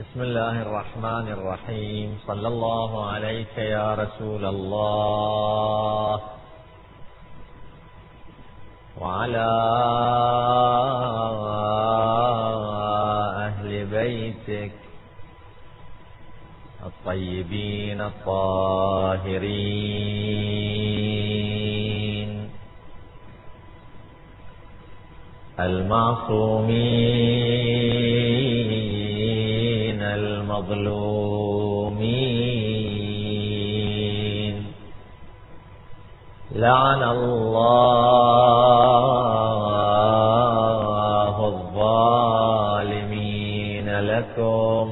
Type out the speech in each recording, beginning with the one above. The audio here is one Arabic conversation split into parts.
بسم الله الرحمن الرحيم صلى الله عليك يا رسول الله وعلى أهل بيتك الطيبين الطاهرين المعصومين المظلومين. لعن الله الظالمين لكم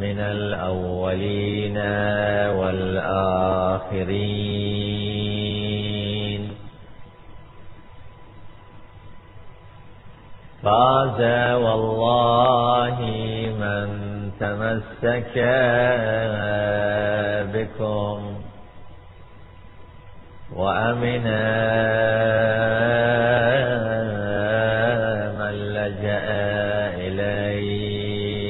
من الأولين والآخرين. فاز والله من تمسك بكم وأمن من لجأ إليكم.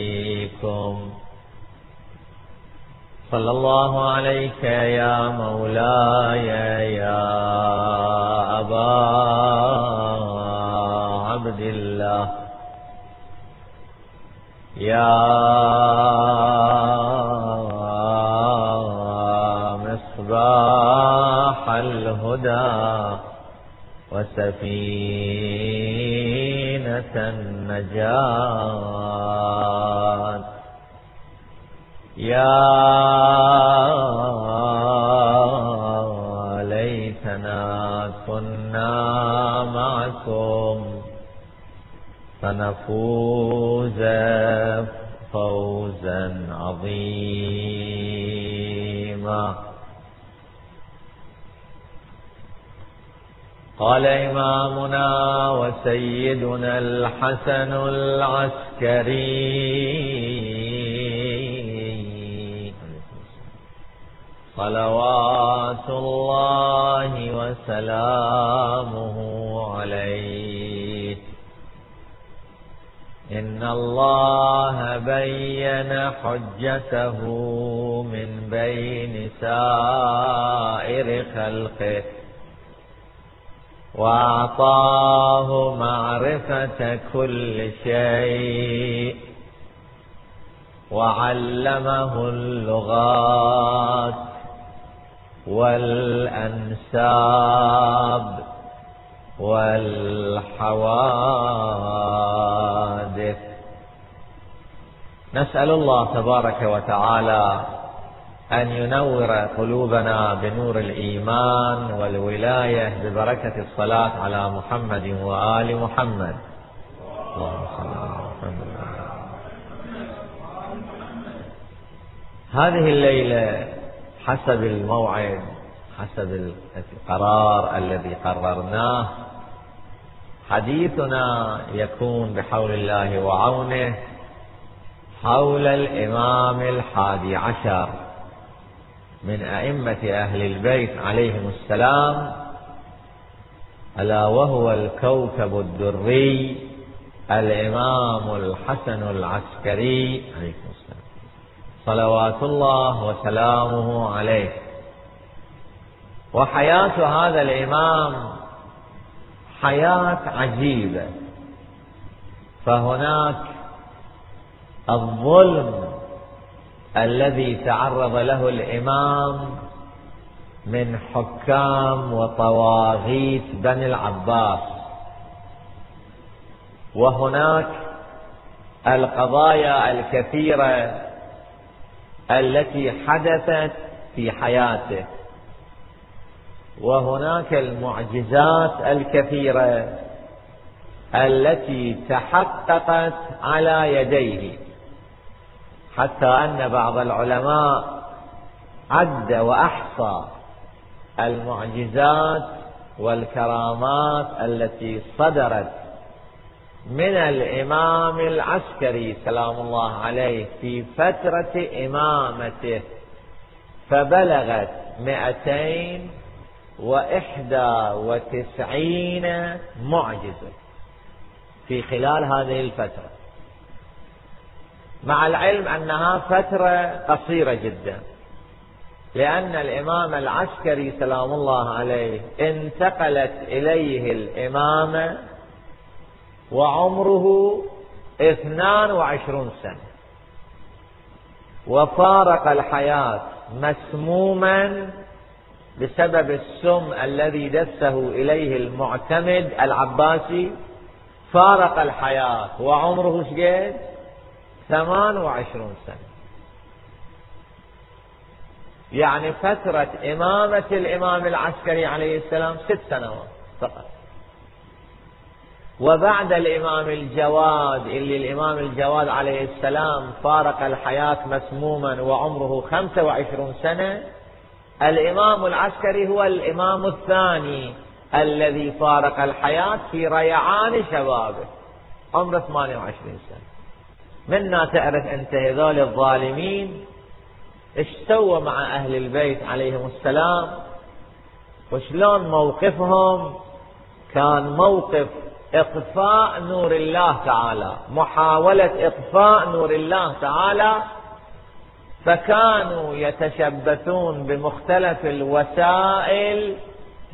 صلى الله عليك يا مولاي يا أبا عبد الله يا مصباح الهدى وسفينة النجاة. يا فنفوز فوزا عظيما. قال إمامنا وسيدنا الحسن العسكري. صلوات الله وسلامه إن الله بين حجته من بين سائر خلقه وأعطاه معرفة كل شيء وعلمه اللغات والأنساب والحوادث. نسأل الله تبارك وتعالى أن ينور قلوبنا بنور الإيمان والولاية ببركة الصلاة على محمد وآل محمد. اللهم صل على محمد. هذه الليلة حسب الموعد حسب القرار الذي قررناه حديثنا يكون بحول الله وعونه حول الإمام الحادي عشر من أئمة أهل البيت عليهم السلام ألا وهو الكوكب الدري الإمام الحسن العسكري عليكم السلام. صلوات الله وسلامه عليه. وحياة هذا الإمام حياة عجيبة. فهناك الظلم الذي تعرض له الإمام من حكام وطواغيت بني العباس. وهناك القضايا الكثيرة التي حدثت في حياته. وهناك المعجزات الكثيرة التي تحققت على يديه. حتى أن بعض العلماء عد وأحصى المعجزات والكرامات التي صدرت من الإمام العسكري سلام الله عليه في فترة إمامته فبلغت مئتين وإحدى وتسعين معجزة في خلال هذه الفترة. مع العلم أنها فترة قصيرة جدا لأن الإمام العسكري سلام الله عليه انتقلت إليه الإمامة وعمره اثنان وعشرون سنة. وفارق الحياة مسموما بسبب السم الذي دسه إليه المعتمد العباسي فارق الحياة. وعمره شقد ثمان وعشرون سنة. يعني فترة إمامة الإمام العسكري عليه السلام ست سنوات فقط. وبعد الإمام الجواد اللي الإمام الجواد عليه السلام فارق الحياة مسموما وعمره خمسة وعشرون سنة الإمام العسكري هو الإمام الثاني الذي فارق الحياة في ريعان شبابه. عمره 28 سنة. منا تعرف أنت هذول الظالمين إيش سوى مع أهل البيت عليهم السلام؟ وشلون موقفهم؟ كان موقف إطفاء نور الله تعالى محاولة إطفاء نور الله تعالى فكانوا يتشبثون بمختلف الوسائل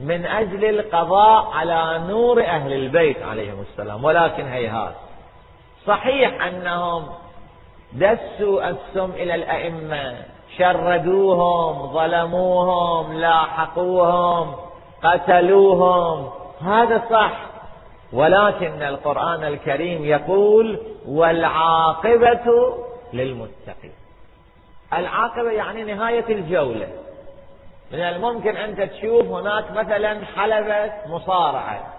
من أجل القضاء على نور أهل البيت عليهم السلام. ولكن هيهات صحيح أنهم دسوا السم إلى الأئمة شردوهم ظلموهم لاحقوهم قتلوهم. هذا صح. ولكن القرآن الكريم يقول والعاقبة للمتقين. العاقبة يعني نهاية الجولة. من الممكن أنت تشوف هناك مثلا حلبة مصارعة.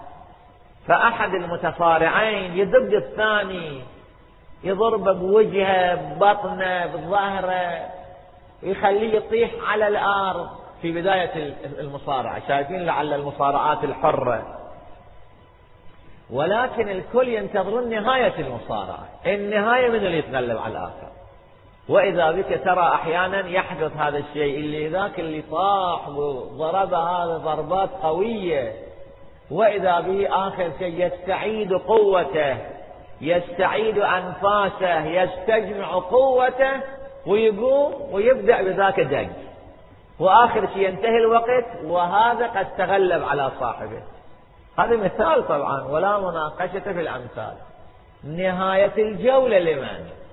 فأحد المتصارعين يدب الثاني يضربه بوجهه ببطنه بظهره يخليه يطيح على الأرض. في بداية المصارعة. شايفين لعل المصارعات الحرة. ولكن الكل ينتظرون نهاية المصارعة. النهاية من اللي يتغلب على الآخر؟ وإذا بك ترى أحيانا يحدث هذا الشيء اللي ذاك اللي طاح وضرب هذا ضربات قوية. وإذا به آخر شيء يستعيد قوته يستعيد أنفاسه يستجمع قوته ويقوم ويبدأ بذاك الدق وآخر شيء ينتهي الوقت وهذا قد تغلب على صاحبه. هذا مثال طبعا ولا مناقشة في الأمثال. نهاية الجولة لمن؟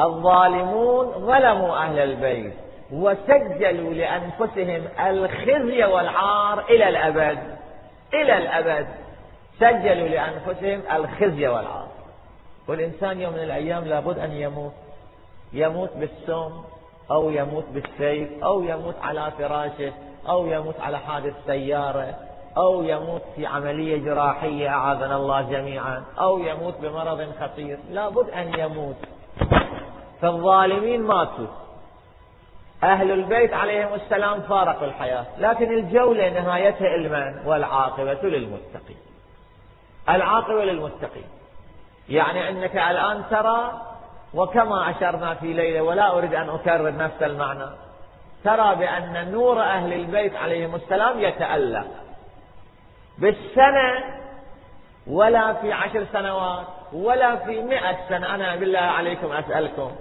الظالمون ظلموا أهل البيت وسجلوا لأنفسهم الخزي والعار إلى الأبد إلى الأبد. سجلوا لأنفسهم الخزي والعار. والإنسان يوم من الأيام لابد أن يموت. يموت بالسم أو يموت بالسيف أو يموت على فراشه أو يموت على حادث سيارة أو يموت في عملية جراحية أعاذنا الله جميعا أو يموت بمرض خطير. لابد أن يموت. فالظالمين ماتوا. أهل البيت عليهم السلام فارقوا الحياة لكن الجولة نهايتها المن والعاقبة للمتقين. العاقبة للمتقين. يعني أنك الآن ترى وكما أشرنا في ليلة ولا أريد أن أكرر نفس المعنى ترى بأن نور أهل البيت عليهم السلام يتألق. بالسنة ولا في عشر سنوات ولا في مئة سنة. أنا بالله عليكم أسألكم.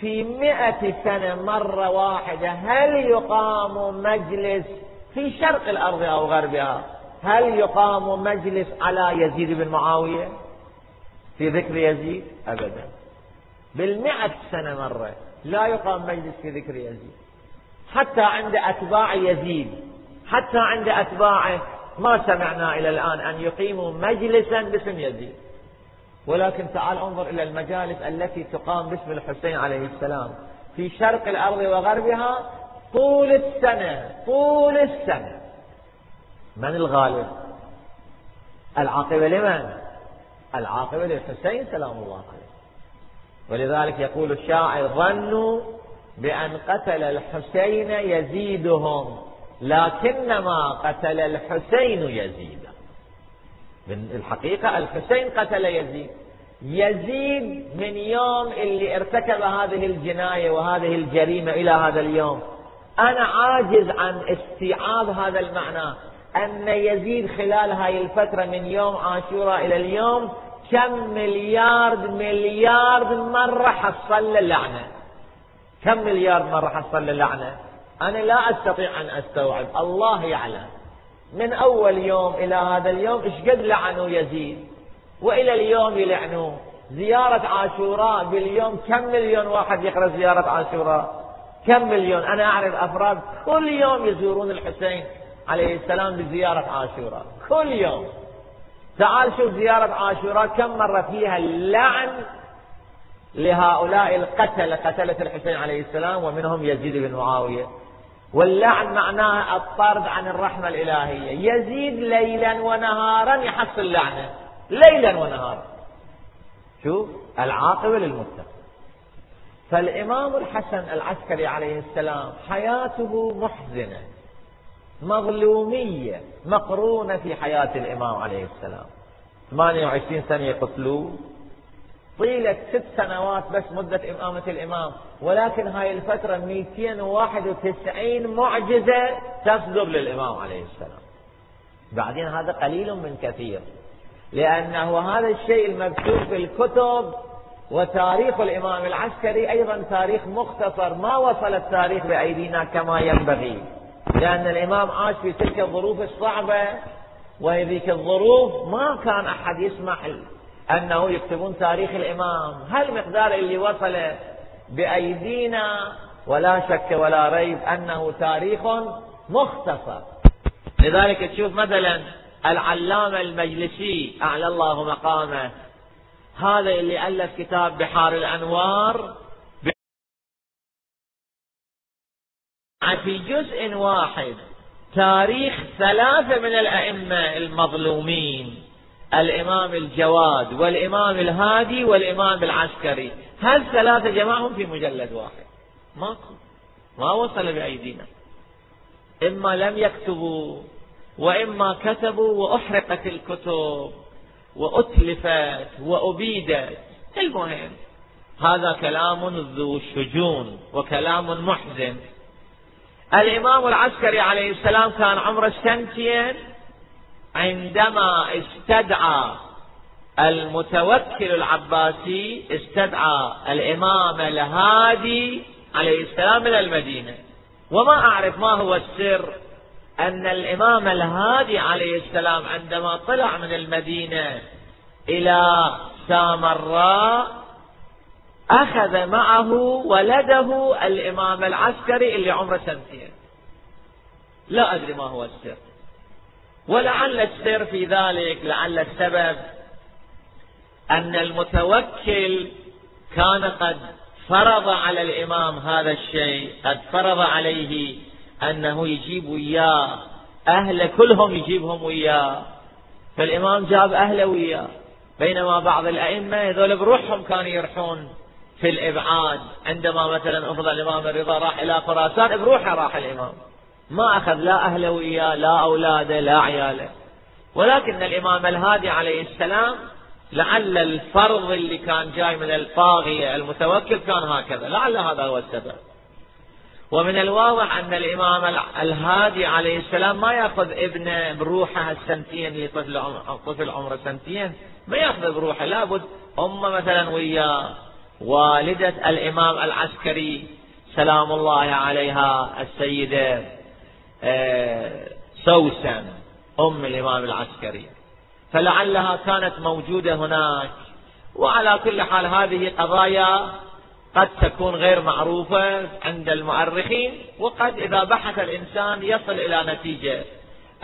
في مئة سنة مرة واحدة هل يقام مجلس في شرق الأرض أو غربها؟ هل يقام مجلس على يزيد بن معاوية؟ في ذكر يزيد؟ أبدا. بالمئة سنة مرة لا يقام مجلس في ذكر يزيد. حتى عند أتباع يزيد حتى عند أتباعه ما سمعنا إلى الآن أن يقيموا مجلسا باسم يزيد. ولكن تعال انظر إلى المجالس التي تقام باسم الحسين عليه السلام. في شرق الأرض وغربها طول السنة طول السنة. من الغالب؟ العاقبة لمن؟ العاقبة للحسين سلام الله عليه. ولذلك يقول الشاعر ظنوا بأن قتل الحسين يزيدهم لكنما قتل الحسين يزيد. الحقيقة الحسين قتل يزيد. يزيد من يوم اللي ارتكب هذه الجناية وهذه الجريمة إلى هذا اليوم. أنا عاجز عن استيعاب هذا المعنى. أن يزيد خلال هاي الفترة من يوم عاشوراء إلى اليوم كم مليارد مليارد مرة حصل اللعنة كم مليارد مرة حصل اللعنة أنا لا أستطيع أن أستوعب. الله يعلم. من أول يوم إلى هذا اليوم إيش قد لعنوا يزيد؟ وإلى اليوم يلعنوه زيارة عاشوراء باليوم كم مليون واحد يقرأ زيارة عاشوراء؟ كم مليون؟ أنا أعرف أفراد كل يوم يزورون الحسين عليه السلام بزيارة عاشوراء. كل يوم. تعال شوف زيارة عاشوراء كم مرة فيها اللعن لهؤلاء القتلة قتلة الحسين عليه السلام ومنهم يزيد بن معاوية. واللعن معناه الطرد عن الرحمة الإلهية. يزيد ليلا ونهارا يحصل لعنة. ليلا ونهارا. شوف العاقبة للمتقين. فالإمام الحسن العسكري عليه السلام حياته محزنة مظلومية مقرونة في حياة الإمام عليه السلام. 28 سنة يقتلوه. طيلة ست سنوات بس مدة إمامة الإمام. ولكن هاي الفترة 291 معجزة تصدر للإمام عليه السلام. بعدين هذا قليل من كثير. لأنه هذا الشيء المكتوب في الكتب وتاريخ الإمام العسكري أيضا تاريخ مختصر ما وصل التاريخ بأيدينا كما ينبغي. لأن الإمام عاش في تلك الظروف الصعبة وهذيك الظروف ما كان أحد يسمح أنه يكتبون تاريخ الإمام. هالمقدار اللي وصل بأيدينا ولا شك ولا ريب أنه تاريخ مختصر. لذلك تشوف مثلا العلامة المجلسي أعلى الله مقامه. هذا اللي ألف كتاب بحار الأنوار. في جزء واحد. تاريخ ثلاثة من الأئمة المظلومين. الإمام الجواد والإمام الهادي والإمام العسكري. هل ثلاثة جمعهم في مجلد واحد؟ ماكو. ما وصل بأيدينا. إما لم يكتبوا وإما كتبوا وأحرقت الكتب وأتلفت وأبيدت. المهم هذا كلام ذو شجون وكلام محزن. الإمام العسكري عليه السلام كان عمره سنتين عندما استدعى المتوكل العباسي استدعى الإمام الهادي عليه السلام إلى المدينة. وما أعرف ما هو السر أن الإمام الهادي عليه السلام عندما طلع من المدينة إلى سامراء أخذ معه ولده الإمام العسكري اللي عمره سنتين. لا أدري ما هو السر. ولعل السر في ذلك لعل السبب أن المتوكل كان قد فرض على الإمام هذا الشيء قد فرض عليه أنه يجيب وياه أهله كلهم يجيبهم وياه. فالإمام جاب أهله وياه. بينما بعض الأئمة هذول بروحهم كانوا يرحون في الإبعاد. عندما مثلا أفضل الإمام الرضا راح إلى خراسان بروحه راح الإمام. ما أخذ لا أهله وياه لا أولاده لا عياله. ولكن الإمام الهادي عليه السلام لعل الفرض اللي كان جاي من الطاغية المتوكل كان هكذا. لعل هذا هو السبب. ومن الواضح أن الإمام الهادي عليه السلام ما يأخذ ابنه بروحه السنتين لطفل طفل عمره سنتين. ما يأخذ بروحه لابد أمه مثلا وياه. والدة الإمام العسكري سلام الله عليها السيدة سوسن أم الإمام العسكري. فلعلها كانت موجودة هناك. وعلى كل حال هذه قضايا قد تكون غير معروفة عند المؤرخين وقد إذا بحث الإنسان يصل إلى نتيجة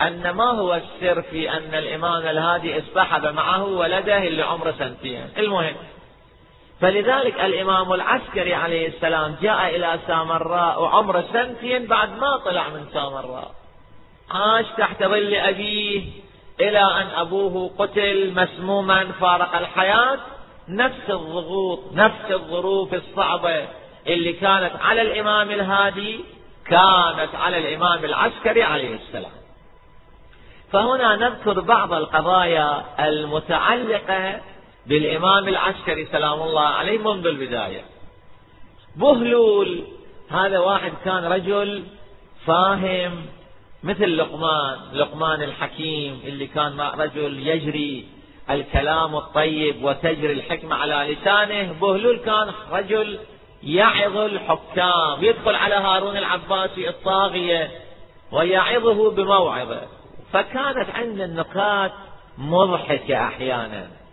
أن ما هو السر في أن الإمام الهادي اصطحب معه ولده اللي عمره سنتين. المهم فلذلك الإمام العسكري عليه السلام جاء إلى سامراء وعمره سنتين بعد ما طلع من سامراء. عاش تحت ظل أبيه إلى أن أبوه قتل مسموما فارق الحياة. نفس الضغوط نفس الظروف الصعبة اللي كانت على الإمام الهادي كانت على الإمام العسكري عليه السلام. فهنا نذكر بعض القضايا المتعلقة بالإمام العسكري سلام الله عليه منذ البداية. بهلول هذا واحد كان رجل فاهم مثل لقمان لقمان الحكيم اللي كان رجل يجري الكلام الطيب وتجري الحكمة على لسانه. بهلول كان رجل يعظ الحكام يدخل على هارون العباسي الطاغية ويعظه بموعظة. فكانت عند النقاط مضحكة أحيانا.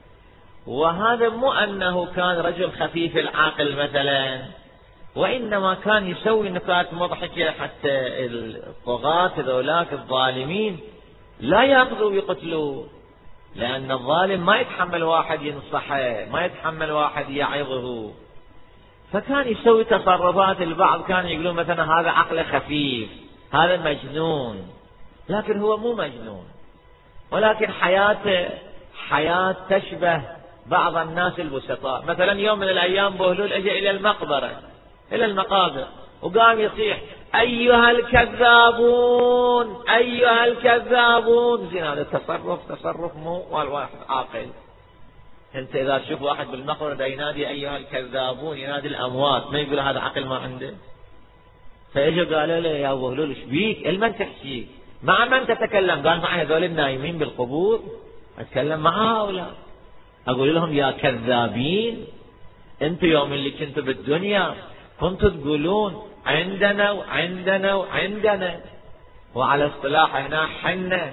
وهذا مو أنه كان رجل خفيف العقل مثلا وإنما كان يسوي نكات مضحكة حتى الطغاة ذولاك الظالمين لا يأخذوا ويقتلوا لأن الظالم ما يتحمل واحد ينصحه ما يتحمل واحد يعظه. فكان يسوي تصرفات البعض كان يقولون مثلا هذا عقله خفيف هذا مجنون لكن هو مو مجنون ولكن حياته حياة تشبه بعض الناس البسطاء. مثلا يوم من الأيام بهلول أجى إلى المقبرة إلى المقابر وقام يصيح أيها الكذابون أيها الكذابون. زين هذا تصرف تصرف مو والواحد عاقل. أنت إذا تشوف واحد بالمقبرة ينادي أيها الكذابون ينادي الأموات. ما يقول هذا عقل ما عنده؟ فاجوا قالوا له يا أبو هلول إيش بيك؟ المن تحكي؟ مع من تتكلم؟ قال مع هذول النايمين بالقبور. أتكلم مع هؤلاء. أقول لهم يا كذابين أنتم يوم اللي كنتوا بالدنيا كنتوا تقولون عندنا وعندنا وعندنا. وعلى اصطلاح هنا حنا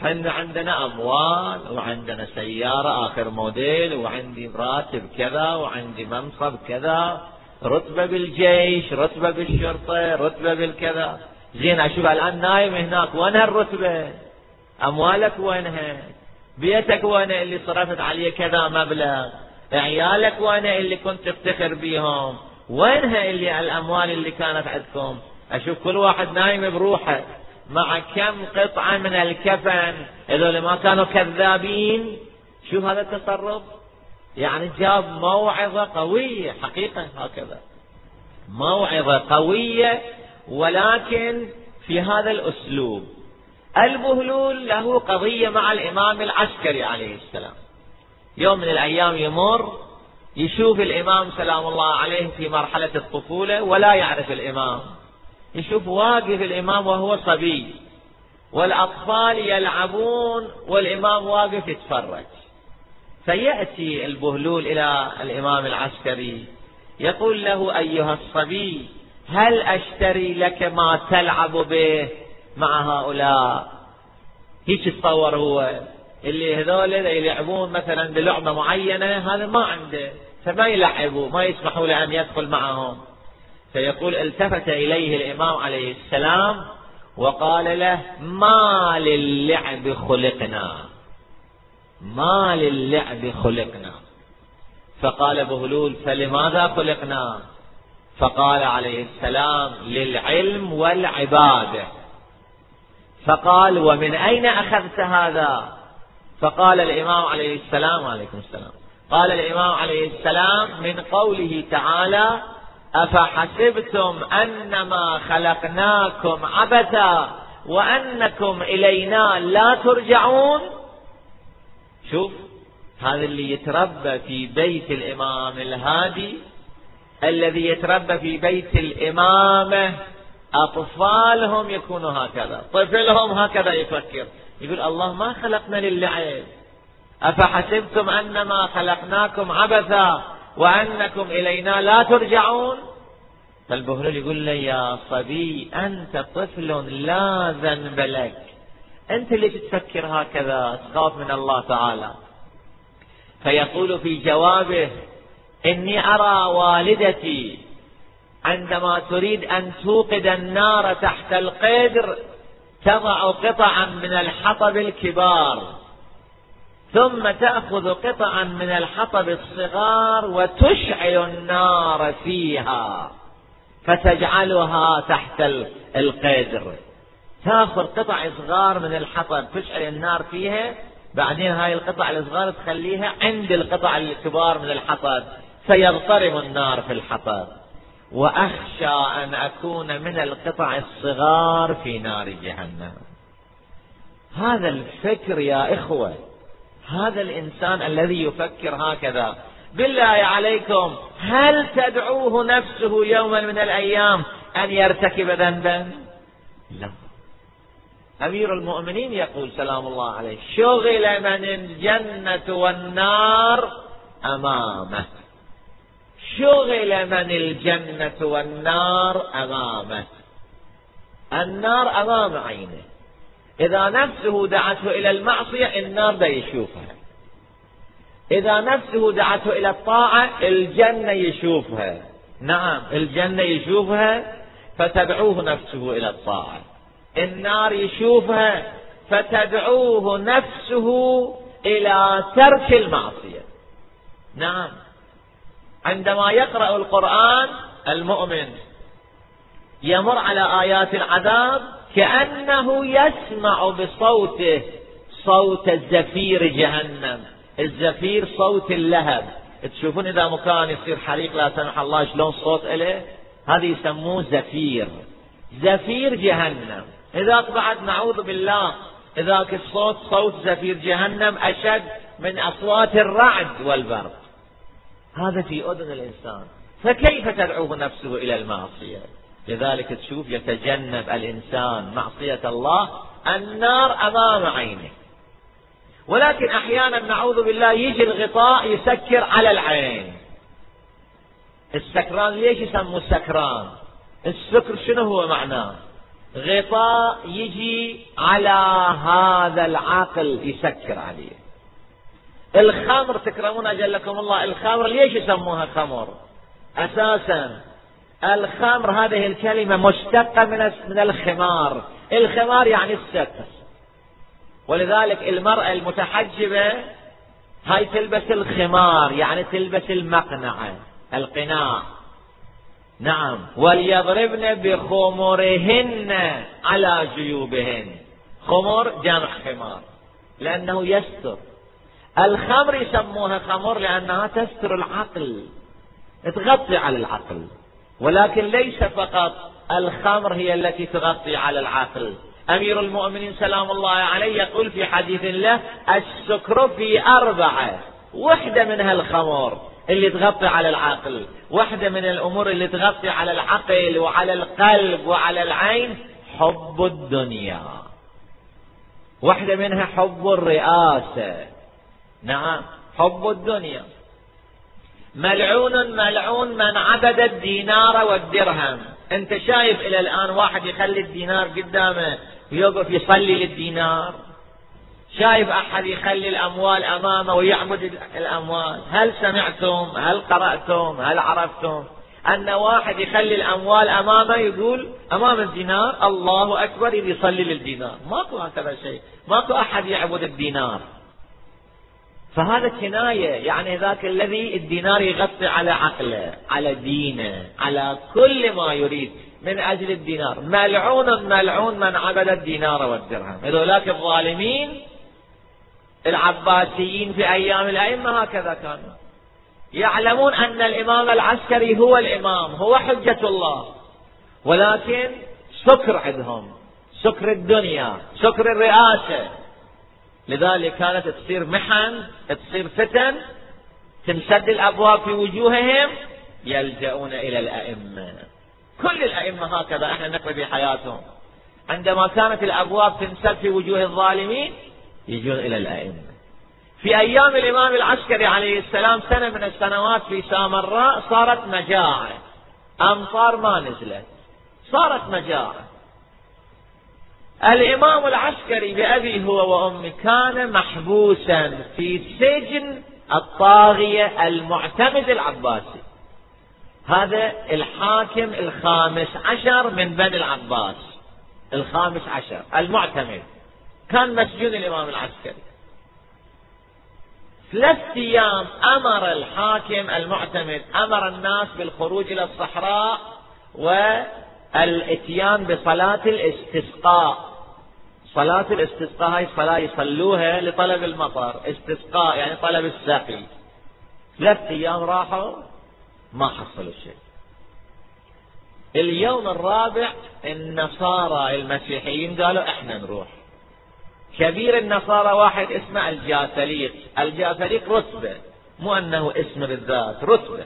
حنا عندنا أموال وعندنا سيارة آخر موديل وعندي راتب كذا وعندي منصب كذا رتبة بالجيش رتبة بالشرطة رتبة بالكذا. زين أشوف الآن نايم هناك وين هالرتبة؟ أموالك وينها؟ بيتك وين اللي صرفت عليه كذا مبلغ عيالك وين اللي كنت تفتخر بيهم وينها اللي الأموال اللي كانت عندكم؟ أشوف كل واحد نايم بروحه مع كم قطعة من الكفن هذول ما كانوا كذابين؟ شوف هذا التصرف؟ يعني جاب موعظة قوية حقيقة هكذا. موعظة قوية ولكن في هذا الأسلوب. البهلول له قضية مع الإمام العسكري عليه السلام. يوم من الأيام يمر يشوف الإمام سلام الله عليه في مرحلة الطفولة ولا يعرف الإمام. يشوف واقف الإمام وهو صبي والأطفال يلعبون والإمام واقف يتفرج. فيأتي البهلول إلى الإمام العسكري يقول له أيها الصبي هل أشتري لك ما تلعب به؟ مع هؤلاء. هيك تصور هو. اللي هذول يلعبون مثلا بلعبة معينة هذا ما عنده. فما يلعبوا ما يسمحوا له أن يدخل معهم. فيقول التفت إليه الإمام عليه السلام وقال له ما للعب خلقنا. ما للعب خلقنا. فقال بهلول فلماذا خلقنا؟ فقال عليه السلام للعلم والعبادة. فقال ومن أين أخذت هذا؟ فقال الإمام عليه السلام عليكم السلام. قال الإمام عليه السلام من قوله تعالى أفحسبتم أنما خلقناكم عبثا وأنكم إلينا لا ترجعون؟ شوف هذا اللي يتربى في بيت الإمام الهادي الذي يتربى في بيت الإمامة أطفالهم يكونوا هكذا طفلهم هكذا يفكر يقول الله ما خلقنا للعب أفحسبتم أنما خلقناكم عبثا وأنكم إلينا لا ترجعون؟ فالبهلول يقول له يا صبي أنت طفل لا ذنب لك. أنت اللي تفكر هكذا؟ تخاف من الله تعالى. فيقول في جوابه إني أرى والدتي عندما تريد أن توقد النار تحت القدر تضع قطعا من الحطب الكبار ثم تأخذ قطعا من الحطب الصغار وتشعل النار فيها فتجعلها تحت القدر. تأخذ قطع صغار من الحطب تشعل النار فيها بعدين هاي القطع الصغار تخليها عند القطع الكبار من الحطب فيضطرب النار في الحطب. وأخشى أن أكون من القطع الصغار في نار جهنم. هذا الفكر يا إخوة هذا الإنسان الذي يفكر هكذا. بالله عليكم هل تدعوه نفسه يوما من الأيام أن يرتكب ذنبا؟ لا. أمير المؤمنين يقول سلام الله عليه شغل من الجنة والنار أمامه. شغل من الجنة والنار أمامه. النار أمام عينه. إذا نفسه دعته إلى المعصية النار دا يشوفها. إذا نفسه دعته إلى الطاعة الجنة يشوفها. نعم الجنة يشوفها فتدعوه نفسه إلى الطاعة. النار يشوفها فتدعوه نفسه إلى ترك المعصية. نعم. عندما يقرأ القرآن المؤمن يمر على آيات العذاب كأنه يسمع بصوته صوت الزفير جهنم. الزفير صوت اللهب. تشوفون إذا مكان يصير حريق لا سمح الله شلون صوت إله هذا يسموه زفير. زفير جهنم. إذا بعد نعوذ بالله إذاك الصوت صوت زفير جهنم أشد من أصوات الرعد والبرق. هذا في أذن الإنسان. فكيف تدعوه نفسه إلى المعصية؟ لذلك تشوف يتجنب الإنسان معصية الله النار أمام عينه. ولكن أحيانا نعوذ بالله يجي الغطاء يسكر على العين. السكران ليش يسموه السكران؟ السكر شنو هو معناه؟ غطاء يجي على هذا العقل يسكر عليه. الخمر تكرمون أجلكم الله. الخمر ليش يسموها خمر؟ أساسا الخمر هذه الكلمة مشتقة من من الخمار. الخمار يعني الستر ولذلك المرأة المتحجبة هاي تلبس الخمار يعني تلبس المقنعة القناع. نعم. وليضربن بخمرهن على جيوبهن. خمر جمع خمار لأنه يستر. الخمر يسموها خمر لأنها تستر العقل تغطي على العقل ولكن ليس فقط الخمر هي التي تغطي على العقل. أمير المؤمنين سلام الله عليه يقول في حديث له السكر في أربعة وحدة منها الخمر اللي تغطي على العقل واحدة من الأمور اللي تغطي على العقل وعلى القلب وعلى العين حب الدنيا. واحدة منها حب الرئاسة. نعم. حب الدنيا. ملعون ملعون من عبد الدينار والدرهم. انت شايف إلى الآن واحد يخلي الدينار قدامه ويوقف يصلي للدينار. شايف أحد يخلي الأموال أمامه ويعبد الأموال. هل سمعتم؟ هل قرأتم؟ هل عرفتم؟ أن واحد يخلي الأموال أمامه يقول أمام الدينار الله أكبر يصلي للدينار. ماكو هكذا شيء. ماكو أحد يعبد الدينار. فهذا كناية يعني ذاك الذي الدينار يغطي على عقله على دينه على كل ما يريد من أجل الدينار. ملعون ملعون من عبد الدينار والدرهم. هذولاك الظالمين العباسيين في أيام الأئمة هكذا كانوا. يعلمون أن الإمام العسكري هو الإمام هو حجة الله. ولكن سكر عندهم سكر الدنيا سكر الرئاسة. لذلك كانت تصير محن تصير فتن تنسد الأبواب في وجوههم يلجؤون إلى الأئمة. كل الأئمة هكذا إحنا نقرأ في حياتهم عندما كانت الأبواب تنسد في وجوه الظالمين يجون إلى الأئمة. في أيام الإمام العسكري عليه السلام سنة من السنوات في سامراء صارت مجاعة. أمطار ما نزلت. صارت مجاعة. الإمام العسكري بأبي هو وأمي كان محبوسا في سجن الطاغية المعتمد العباسي. هذا الحاكم الخامس عشر من بني العباس. الخامس عشر المعتمد. كان مسجون الإمام العسكري. ثلاث أيام أمر الحاكم المعتمد أمر الناس بالخروج إلى الصحراء والإتيان بصلاة الاستسقاء. صلاة الاستسقاء هاي صلاة يصلوها لطلب المطر استسقاء يعني طلب السقي ثلاث أيام راحوا ما حصلوا شيء. اليوم الرابع النصارى المسيحيين قالوا إحنا نروح. كبير النصارى واحد اسمه الجاثليق الجاثليق رتبة مو أنه اسم بالذات رتبة.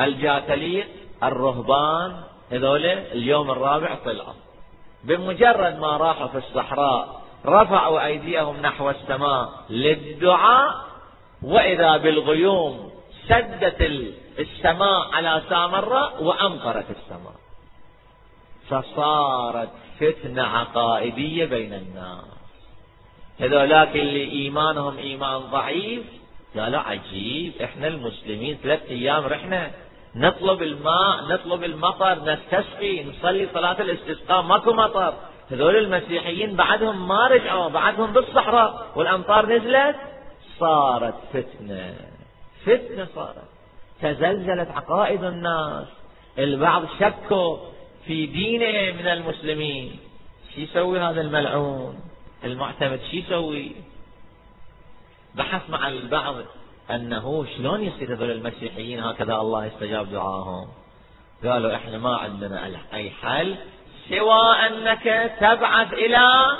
الجاثليق الرهبان هذول اليوم الرابع طلعوا. بمجرد ما راحوا في الصحراء رفعوا أيديهم نحو السماء للدعاء وإذا بالغيوم سدت السماء على سامراء وأمطرت السماء. فصارت فتنة عقائدية بين الناس. هذولاك اللي إيمانهم إيمان ضعيف قالوا عجيب. إحنا المسلمين ثلاث أيام رحنا نطلب الماء نطلب المطر نستسقي نصلي صلاة الاستسقاء ماكو مطر. هذول المسيحيين بعدهم ما رجعوا بعدهم بالصحراء والأمطار نزلت صارت فتنة. فتنة صارت. تزلزلت عقائد الناس. البعض شكوا في دينه من المسلمين. شو يسوي هذا الملعون؟ المعتمد شو يسوي؟ بحث مع البعض. أنه شلون يصير هذول المسيحيين هكذا الله يستجاب دعاهم؟ قالوا إحنا ما عندنا أي حل سوى أنك تبعث إلى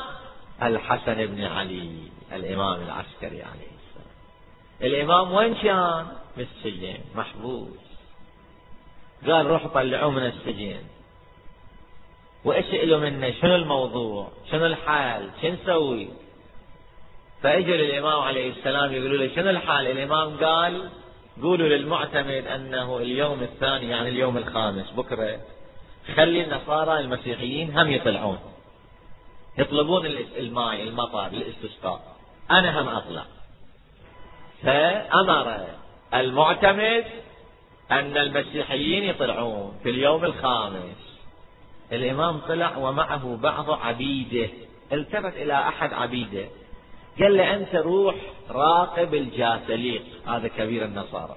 الحسن بن علي الإمام العسكري عليه السلام. الإمام وين كان؟ بالسجن محبوس. قال روح طلعوه من السجن. واسألوا منه؟ شنو الموضوع؟ شنو الحال شو نسوي؟ فاجوا للإمام عليه السلام يقولوا له شنو الحال؟ الإمام قال قولوا للمعتمد أنه اليوم الثاني يعني اليوم الخامس بكرة خلي النصارى المسيحيين هم يطلعون. يطلبون الماء المطر الاستسقاء. أنا هم أطلع. فأمر المعتمد أن المسيحيين يطلعون في اليوم الخامس. الإمام طلع ومعه بعض عبيده. التفت إلى أحد عبيده. قال له أنت روح راقب الجاسليق هذا كبير النصارى.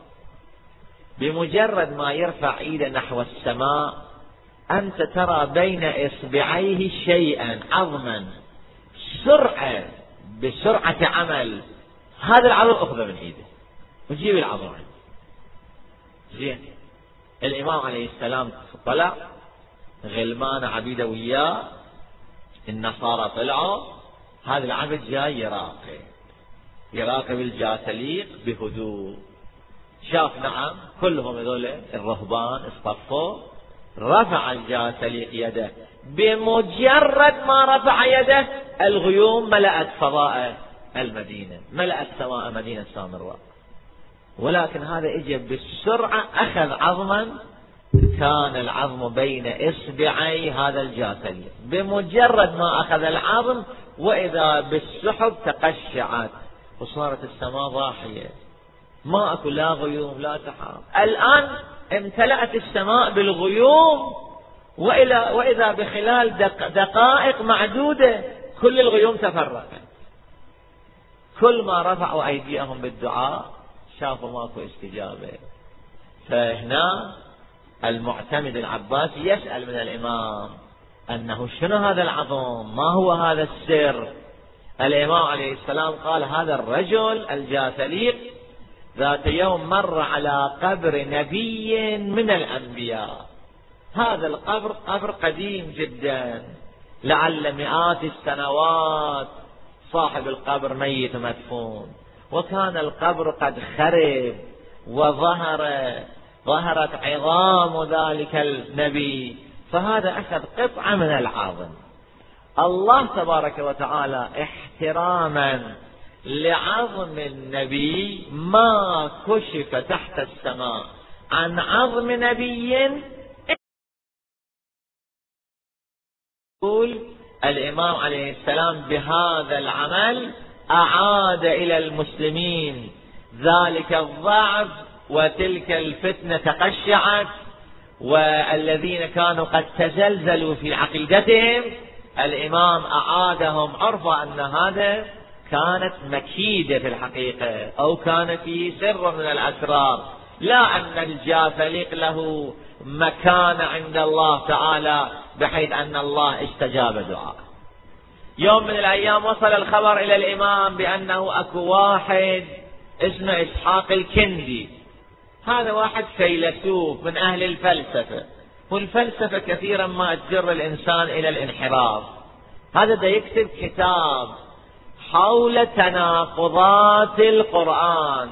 بمجرد ما يرفع إيده نحو السماء أنت ترى بين إصبعيه شيئا عظما سرعة بسرعة عمل. هذا العظم أخذه من إيده. وجيب العظم زين. الإمام عليه السلام طلع غلمان عبيده وياه النصارى طلعوا هذا العبد جاي يراقب. يراقب الجاسليق بهدوء. شاف نعم كلهم هذول الرهبان اصطفوا. رفع الجاسليق يده. بمجرد ما رفع يده الغيوم ملأت فضاء المدينة. ملأت سماء مدينة سامراء. ولكن هذا اجى بالسرعة أخذ عظما كان العظم بين إصبعي هذا الجاسليق بمجرد ما أخذ العظم وإذا بالسحب تقشعت. وصارت السماء ضاحية. ما أكو لا غيوم لا سحاب الآن امتلأت السماء بالغيوم وإلى وإذا بخلال دق دقائق معدودة كل الغيوم تفرقت. كل ما رفعوا أيديهم بالدعاء شافوا ماكو استجابة. فهنا المعتمد العباسي يسأل من الإمام أنه شنو هذا العظم؟ ما هو هذا السر؟ الإمام عليه السلام قال هذا الرجل الجاثليق ذات يوم مر على قبر نبي من الأنبياء. هذا القبر قبر قديم جدا. لعل مئات السنوات صاحب القبر ميت مدفون وكان القبر قد خرب وظهر ظهرت عظام ذلك النبي. فهذا أخذ قطعة من العظم. الله تبارك وتعالى احتراما لعظم النبي ما كشف تحت السماء. عن عظم نبي يقول الإمام عليه السلام بهذا العمل أعاد إلى المسلمين. ذلك الضعف وتلك الفتنة تقشعت والذين كانوا قد تزلزلوا في عقيدتهم الإمام أعادهم عرف أن هذا كانت مكيدة في الحقيقة أو كان في سر من الأسرار. لا أن الجافليق له مكان عند الله تعالى بحيث أن الله استجاب دعاء يوم من الأيام وصل الخبر إلى الإمام بأنه أكو واحد اسمه إسحاق الكندي. هذا واحد فيلسوف من أهل الفلسفة والفلسفة كثيرا ما تجر الإنسان إلى الانحراف. هذا دا يكتب كتاب حول تناقضات القرآن.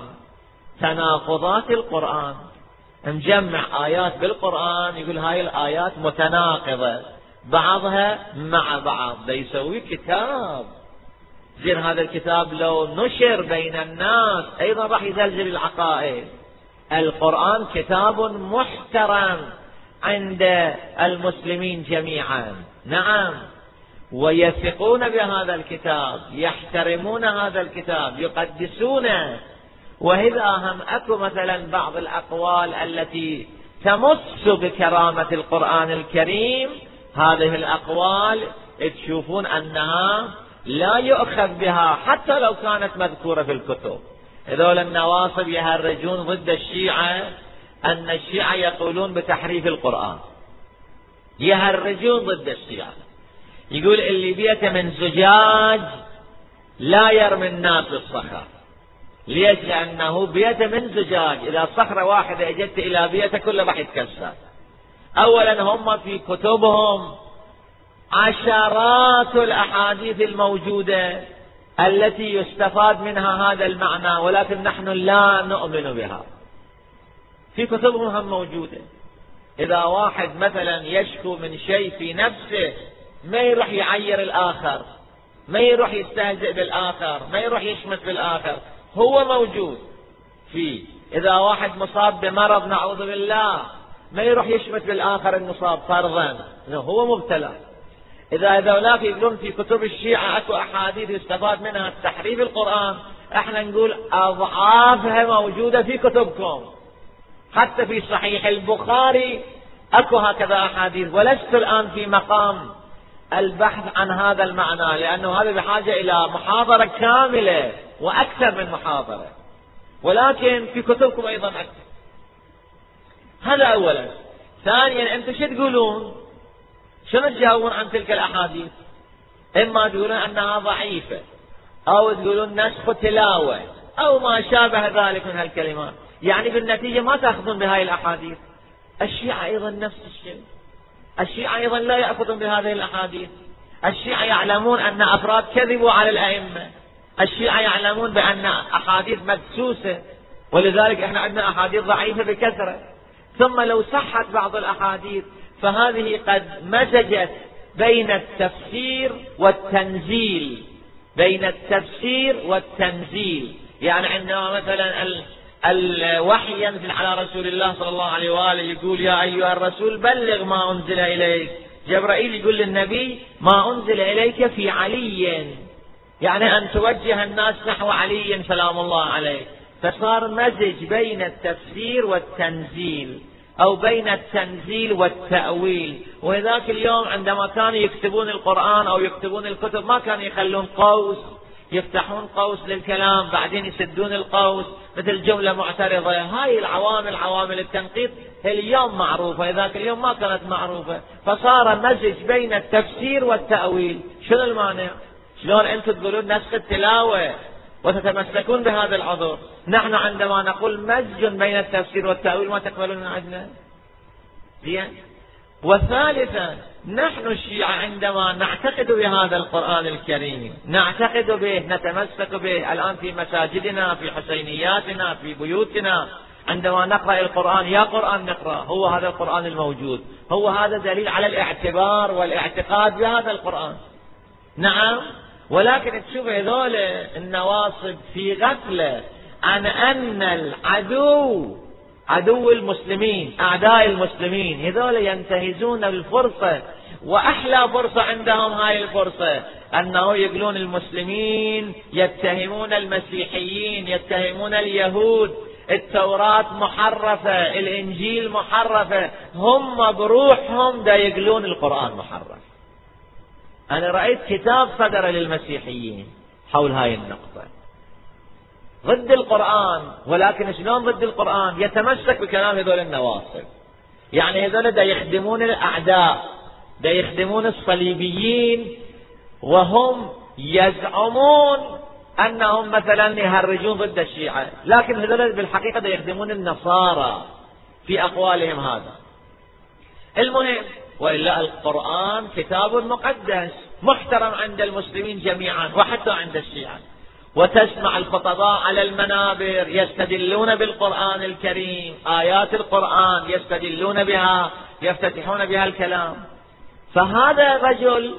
تناقضات القرآن. مجمع آيات بالقرآن يقول هاي الآيات متناقضة بعضها مع بعض. ده يسوي كتاب. زين هذا الكتاب لو نشر بين الناس أيضا راح يزلزل العقائد. القرآن كتاب محترم عند المسلمين جميعا. نعم. ويثقون بهذا الكتاب يحترمون هذا الكتاب يقدسونه. وإذا هم أكو مثلا بعض الأقوال التي تمس بكرامة القرآن الكريم. هذه الأقوال تشوفون أنها لا يؤخذ بها حتى لو كانت مذكورة في الكتب. هذول النواصب يهرجون ضد الشيعة أن الشيعة يقولون بتحريف القرآن. يهرجون ضد الشيعة. يقول اللي بيته من زجاج لا يرمي الناس بالصخر ليش؟ لأنه بيته من زجاج. إذا صخرة واحدة أجت إلى بيته كله راح يتكسر. أولا هم في كتبهم عشرات الأحاديث الموجودة. التي يستفاد منها هذا المعنى ولكن نحن لا نؤمن بها. في كتبهم هم موجودة. إذا واحد مثلا يشكو من شيء في نفسه ما يروح يعير الآخر ما يروح يستهزئ بالآخر ما يروح يشمت بالآخر. هو موجود. فيه إذا واحد مصاب بمرض نعوذ بالله ما يروح يشمت بالآخر المصاب فرضا. هو مبتلى. إذا هذولاك يقولون في كتب الشيعة أكو أحاديث يستفاد منها تحريف القرآن إحنا نقول أضعافها موجودة في كتبكم. حتى في صحيح البخاري أكو هكذا أحاديث. ولست الآن في مقام البحث عن هذا المعنى لأنه هذا بحاجة إلى محاضرة كاملة وأكثر من محاضرة. ولكن في كتبكم أيضا أكثر. هذا أولا. ثانيا أنتم شو تقولون؟ شنو تجاوبون عن تلك الأحاديث؟ إما تقولون أنها ضعيفة أو تقولون نسخ تلاوة أو ما شابه ذلك من هالكلمات. يعني بالنتيجة ما تأخذون بهاي الأحاديث. الشيعة أيضا نفس الشيء. الشيعة أيضا لا يأخذون بهذه الأحاديث. الشيعة يعلمون أن أفراد كذبوا على الأئمة. الشيعة يعلمون بأن أحاديث مدسوسة ولذلك إحنا عندنا أحاديث ضعيفة بكثرة. ثم لو صحت بعض الأحاديث فهذه قد مزجت بين التفسير والتنزيل. بين التفسير والتنزيل. يعني عندما مثلا الوحي ينزل على رسول الله صلى الله عليه وآله يقول يا أيها الرسول بلغ ما أنزل إليك. جبرائيل يقول للنبي ما أنزل إليك في علي. يعني أن توجه الناس نحو علي سلام الله عليه. فصار مزج بين التفسير والتنزيل. أو بين التنزيل والتأويل. وذاك اليوم عندما كانوا يكتبون القرآن أو يكتبون الكتب ما كانوا يخلون قوس. يفتحون قوس للكلام بعدين يسدون القوس. مثل جملة معترضة. هاي العوامل عوامل التنقيط اليوم معروفة. ذاك اليوم ما كانت معروفة. فصار مزج بين التفسير والتأويل. شنو المانع؟ شلون أنتم تقولون نسخ التلاوة؟ وتتمسكون بهذا العذر. نحن عندما نقول مزج بين التفسير والتأويل ما تقبلون عندنا؟ زين. وثالثا نحن الشيعة عندما نعتقد بهذا القرآن الكريم نعتقد به نتمسك به الآن في مساجدنا في حسينياتنا في بيوتنا عندما نقرأ القرآن يا قرآن نقرأ هو هذا القرآن الموجود هو هذا دليل على الاعتبار والاعتقاد بهذا القرآن. نعم. ولكن تشوف هذول النواصب في غفلة عن أن العدو عدو المسلمين أعداء المسلمين هذول ينتهزون الفرصة وأحلى فرصة عندهم هاي الفرصة أنه يقولون المسلمين يتهمون المسيحيين يتهمون اليهود التوراة محرفة الإنجيل محرفة هم بروحهم دا يقولون القرآن محرف. أنا رأيت كتاب صدر للمسيحيين حول هاي النقطة. ضد القرآن ولكن شلون ضد القرآن؟ يتمسك بكلام هذول النواصب. يعني هذول دا يخدمون الأعداء دا يخدمون الصليبيين وهم يزعمون أنهم مثلا يهرجون ضد الشيعة. لكن هذول بالحقيقة دا يخدمون النصارى في أقوالهم هذا. المهم وإلا القرآن كتاب مقدس محترم عند المسلمين جميعا وحتى عند الشيعة. وتسمع الخطباء على المنابر يستدلون بالقرآن الكريم آيات القرآن يستدلون بها يفتتحون بها الكلام. فهذا رجل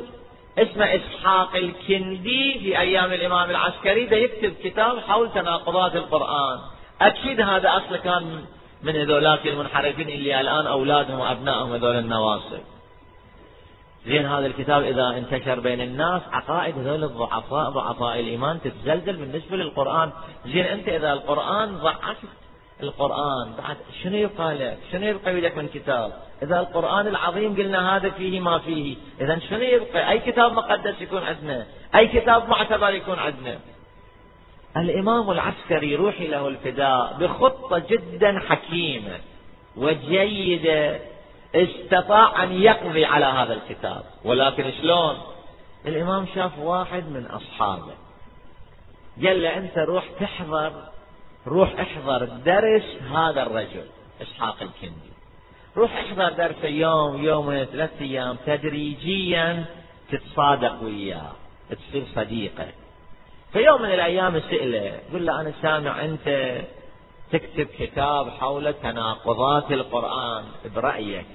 اسمه إسحاق الكندي في أيام الإمام العسكري ده يكتب كتاب حول تناقضات القرآن. أكيد هذا أصل كان من هذولاك المنحرفين اللي الآن أولادهم وأبنائهم هذول النواصب. زين هذا الكتاب إذا انتشر بين الناس عقائد هذول الضعفاء ضعفاء الإيمان تتزلزل بالنسبة للقرآن. زين أنت إذا القرآن ضعفت القرآن بعد شنو يبقى لك؟ شنو يبقى لك من كتاب؟ إذا القرآن العظيم قلنا هذا فيه ما فيه إذا شنو يبقى؟ أي كتاب مقدس يكون عندنا؟ أي كتاب معتبر يكون عندنا؟ الإمام العسكري روحي له الفداء بخطة جدا حكيمة وجيدة استطاع أن يقضي على هذا الكتاب. ولكن شلون؟ الإمام شاف واحد من أصحابه. قال له أنت روح تحضر روح احضر درس هذا الرجل إسحاق الكندي. روح احضر درس يوم يومين ثلاث أيام تدريجيا تتصادق وياه تصير صديقه في يوم من الأيام سئله قل له أنا سامع أنت تكتب كتاب حول تناقضات القرآن برأيك.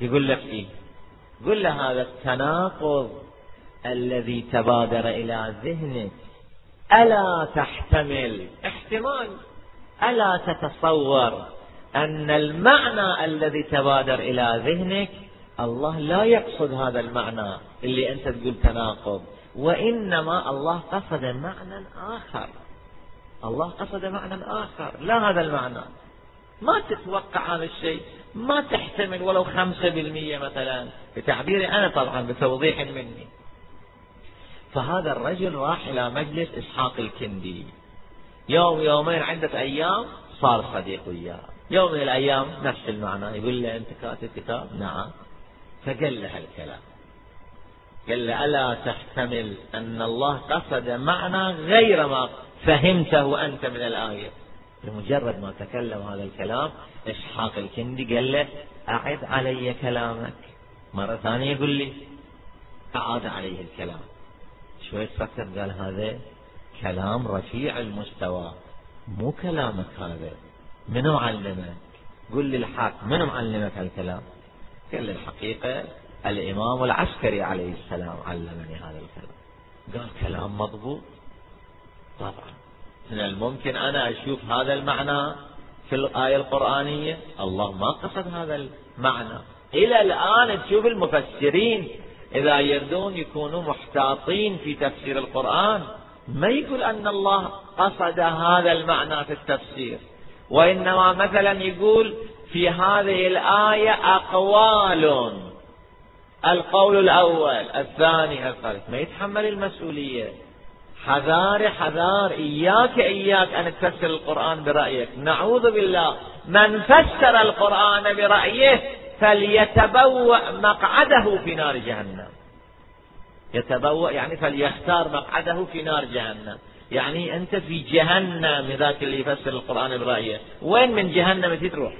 يقول لك إيه؟ قل له هذا التناقض الذي تبادر إلى ذهنك ألا تحتمل؟ احتمال. ألا تتصور أن المعنى الذي تبادر إلى ذهنك الله لا يقصد هذا المعنى اللي أنت تقول تناقض. وإنما الله قصد معنى آخر. الله قصد معنى آخر. لا هذا المعنى. ما تتوقع هذا الشيء. ما تحتمل ولو خمسة بالمية مثلا. بتعبيري أنا طبعا بتوضيح مني. فهذا الرجل راح إلى مجلس إسحاق الكندي. يوم يومين عدة أيام صار صديق وياه. يوم من الأيام نفس المعنى. يقول له أنت كاتب كتاب؟ نعم. فقال له هالكلام. قال ألا تحتمل أن الله قصد معنى غير ما فهمته أنت من الآية؟ بمجرد ما تكلم هذا الكلام إسحاق الكندي قال له أعد علي كلامك. مرة ثانية يقول لي أعاد عليه الكلام. شوي تفكر قال هذا كلام رفيع المستوى مو كلامك هذا. منو علمك؟ قل لي الحق منو معلمك هالكلام قال الحقيقة الإمام العسكري عليه السلام علمني هذا الكلام. قال كلام مضبوط. طبعا. من الممكن أنا أشوف هذا المعنى في الآية القرآنية؟ الله ما قصد هذا المعنى. إلى الآن تشوف المفسرين إذا يردون يكونوا محتاطين في تفسير القرآن. ما يقول أن الله قصد هذا المعنى في التفسير. وإنما مثلا يقول في هذه الآية أقوال. القول الأول الثاني الثالث. ما يتحمل المسؤولية. حذار حذار. إياك إياك أن تفسر القرآن برأيك. نعوذ بالله. من فسر القرآن برأيه فليتبوأ مقعده في نار جهنم. يتبوأ يعني فليختار مقعده في نار جهنم. يعني أنت في جهنم ذاك اللي يفسر القرآن برأيه. وين من جهنم تروح؟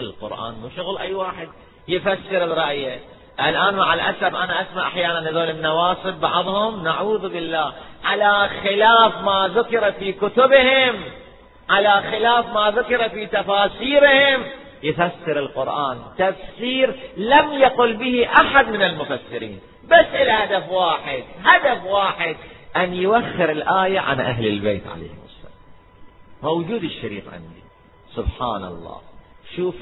القرآن مو شغل أي واحد. يفسر برأيه الآن مع الأسف أنا أسمع أحيانا هذول النواصب بعضهم نعوذ بالله على خلاف ما ذكر في كتبهم على خلاف ما ذكر في تفاسيرهم. يفسر القرآن. تفسير لم يقل به أحد من المفسرين. بس الهدف واحد هدف واحد أن يوخر الآية عن أهل البيت عليهم السلام. موجود الشريط عندي. سبحان الله. شوف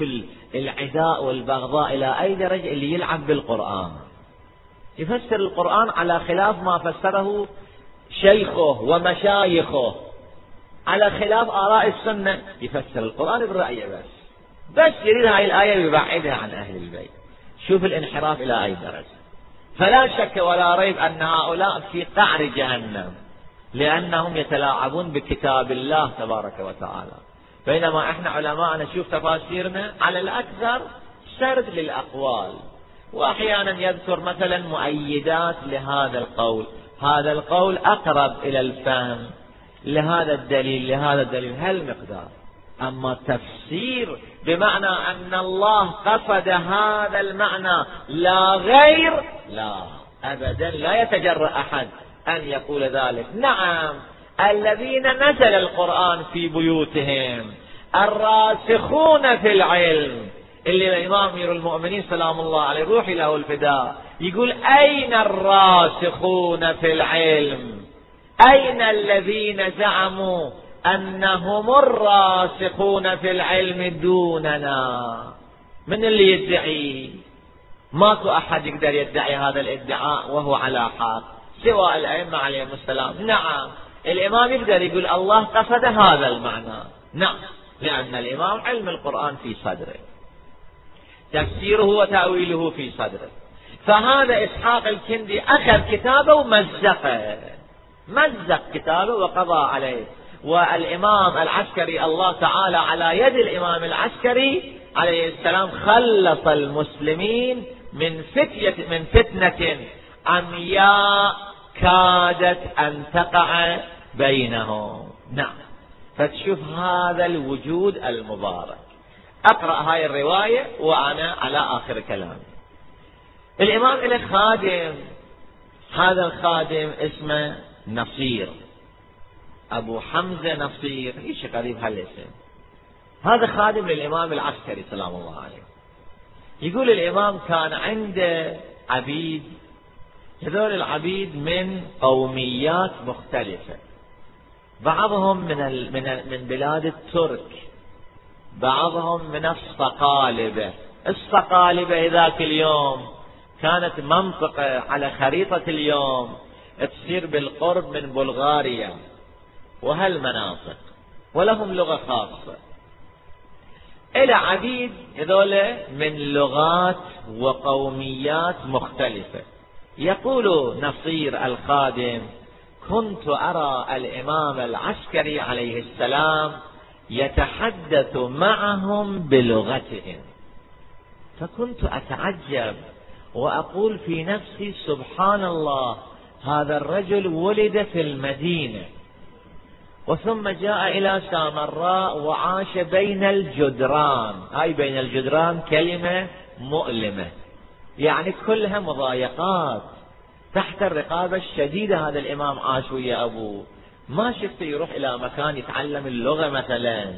العداء والبغضاء إلى أي درجة اللي يلعب بالقرآن. يفسر القرآن على خلاف ما فسره شيخه ومشايخه. على خلاف آراء السنة يفسر القرآن بالرأي بس. بس يريد هاي الآية ويبعدها عن أهل البيت. شوف الانحراف إلى أي درجة. فلا شك ولا ريب أن هؤلاء في قعر جهنم لأنهم يتلاعبون بكتاب الله تبارك وتعالى. بينما إحنا علماء نشوف تفاسيرنا على الأكثر سرد للأقوال. وأحيانا يذكر مثلا مؤيدات لهذا القول. هذا القول أقرب إلى الفهم. لهذا الدليل لهذا الدليل. هالمقدار أما تفسير بمعنى أن الله قصد هذا المعنى لا غير لا. أبدا لا يتجرأ أحد أن يقول ذلك. نعم. الذين نزل القرآن في بيوتهم الراسخون في العلم. اللي الإمام أمير المؤمنين سلام الله عليه روحي له الفداء. يقول أين الراسخون في العلم؟ أين الذين زعموا أنهم الراسخون في العلم دوننا؟ من اللي يدعي؟ ماكو أحد يقدر يدعي هذا الادعاء وهو على حق سوى الأئمة عليهم السلام. نعم. الإمام يقدر يقول الله قصد هذا المعنى. نعم لأن الإمام علم القرآن في صدره. تفسيره وتأويله في صدره. فهذا إسحاق الكندي أخذ كتابه ومزقه. مزق كتابه وقضى عليه. والإمام العسكري الله تعالى على يد الإمام العسكري عليه السلام خلص المسلمين من فتية من فتنة عمياء كادت أن تقع بينهم. نعم. فتشوف هذا الوجود المبارك. أقرأ هاي الرواية وأنا على آخر كلامي. الإمام له خادم هذا الخادم اسمه نصير. أبو حمزة نصير. إيش قريب هالاسم. هذا خادم للإمام العسكري سلام الله عليه. يقول الإمام كان عنده عبيد هذول العبيد من قوميات مختلفة. بعضهم من من من بلاد الترك. بعضهم من الصقالبة. الصقالبة ذاك اليوم كانت منطقة على خريطة اليوم تصير بالقرب من بلغاريا. وهالمناطق ولهم لغة خاصة. إلى عديد هذول من لغات وقوميات مختلفة. يقول نصير الخادم كنت أرى الإمام العسكري عليه السلام يتحدث معهم بلغتهم. فكنت أتعجب وأقول في نفسي سبحان الله هذا الرجل ولد في المدينة وثم جاء إلى سامراء وعاش بين الجدران. هاي بين الجدران كلمة مؤلمة. يعني كلها مضايقات تحت الرقابة الشديدة هذا الإمام عاش ويا أبوه ما شفته يروح إلى مكان يتعلم اللغة مثلا.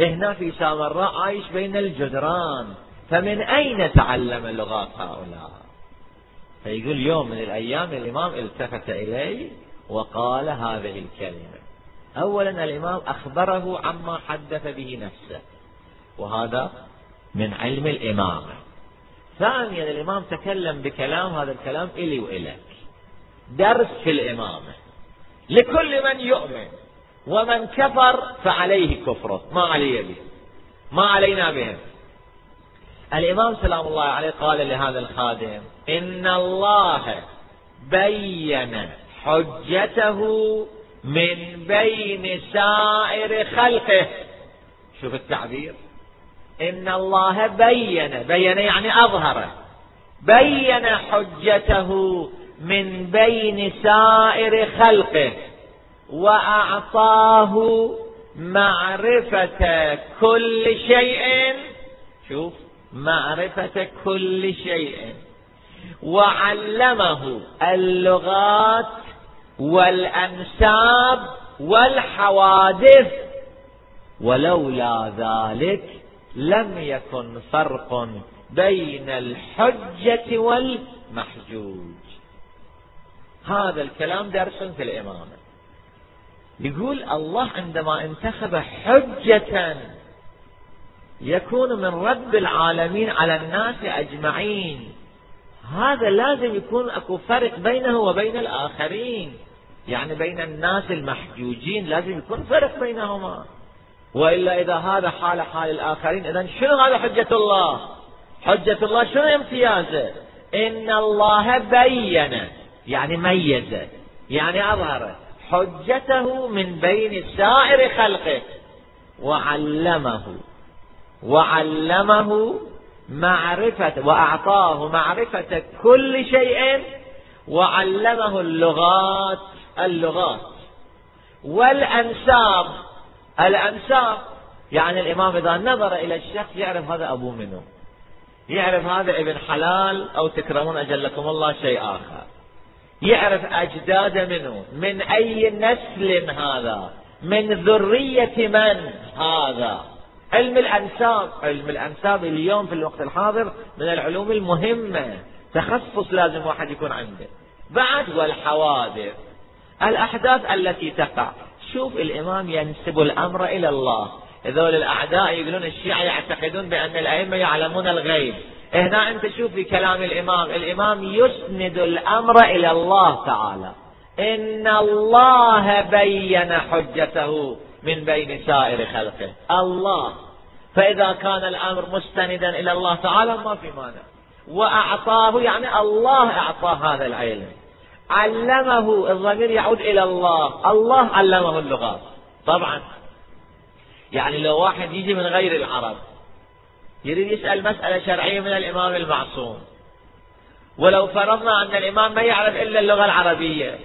هنا في سامراء عايش بين الجدران. فمن أين تعلم لغات هؤلاء؟ فيقول يوم من الأيام الإمام التفت إلي وقال هذه الكلمة. أولا الإمام أخبره عما حدث به نفسه. وهذا من علم الإمامة. ثانيا الإمام تكلم بكلام هذا الكلام إلي وإلك درس في الإمامة. لكل من يؤمن ومن كفر فعليه كفره. ما علي به. ما علينا بهم الإمام سلام الله عليه قال لهذا الخادم إن الله بين حجته من بين سائر خلقه. شوف التعبير. إن الله بين بين يعني أظهر بين حجته من بين سائر خلقه وأعطاه معرفة كل شيء. شوف معرفة كل شيء. وعلمه اللغات والأنساب والحوادث ولولا ذلك لم يكن فرق بين الحجة والمحجوج. هذا الكلام درس في الإمامة. يقول الله عندما انتخب حجة يكون من رب العالمين على الناس أجمعين. هذا لازم يكون أكو فرق بينه وبين الآخرين. يعني بين الناس المحجوجين لازم يكون فرق بينهما. وإلا إذا هذا حال حال الآخرين إذا شنو هذا حجة الله؟ حجة الله شنو امتيازه إن الله بين يعني ميز يعني أظهر حجته من بين سائر خلقه. وعلمه وعلمه معرفة وأعطاه معرفة كل شيء وعلمه اللغات اللغات. والأنساب الأنساب يعني الإمام إذا نظر إلى الشخص يعرف هذا أبوه منه يعرف هذا ابن حلال أو تكرمون أجلكم الله شيء آخر. يعرف أجداد منه من أي نسل هذا. من ذرية من هذا. علم الأنساب علم الأنساب اليوم في الوقت الحاضر من العلوم المهمة. تخصص لازم واحد يكون عنده. بعد والحوادث. الأحداث التي تقع. شوف الإمام ينسب الأمر إلى الله. هذول الأعداء يقولون الشيعة يعتقدون بأن الأئمة يعلمون الغيب. هنا أنت شوف في كلام الإمام الإمام يسند الأمر إلى الله تعالى. إن الله بين حجته من بين سائر خلقه. الله. فإذا كان الأمر مستندا إلى الله تعالى ما في مانع. وأعطاه يعني الله أعطاه هذا العلم. علمه الضمير يعود إلى الله. الله علمه اللغات. طبعا. يعني لو واحد يجي من غير العرب يريد يسأل مسألة شرعية من الإمام المعصوم. ولو فرضنا أن الإمام ما يعرف إلا اللغة العربية.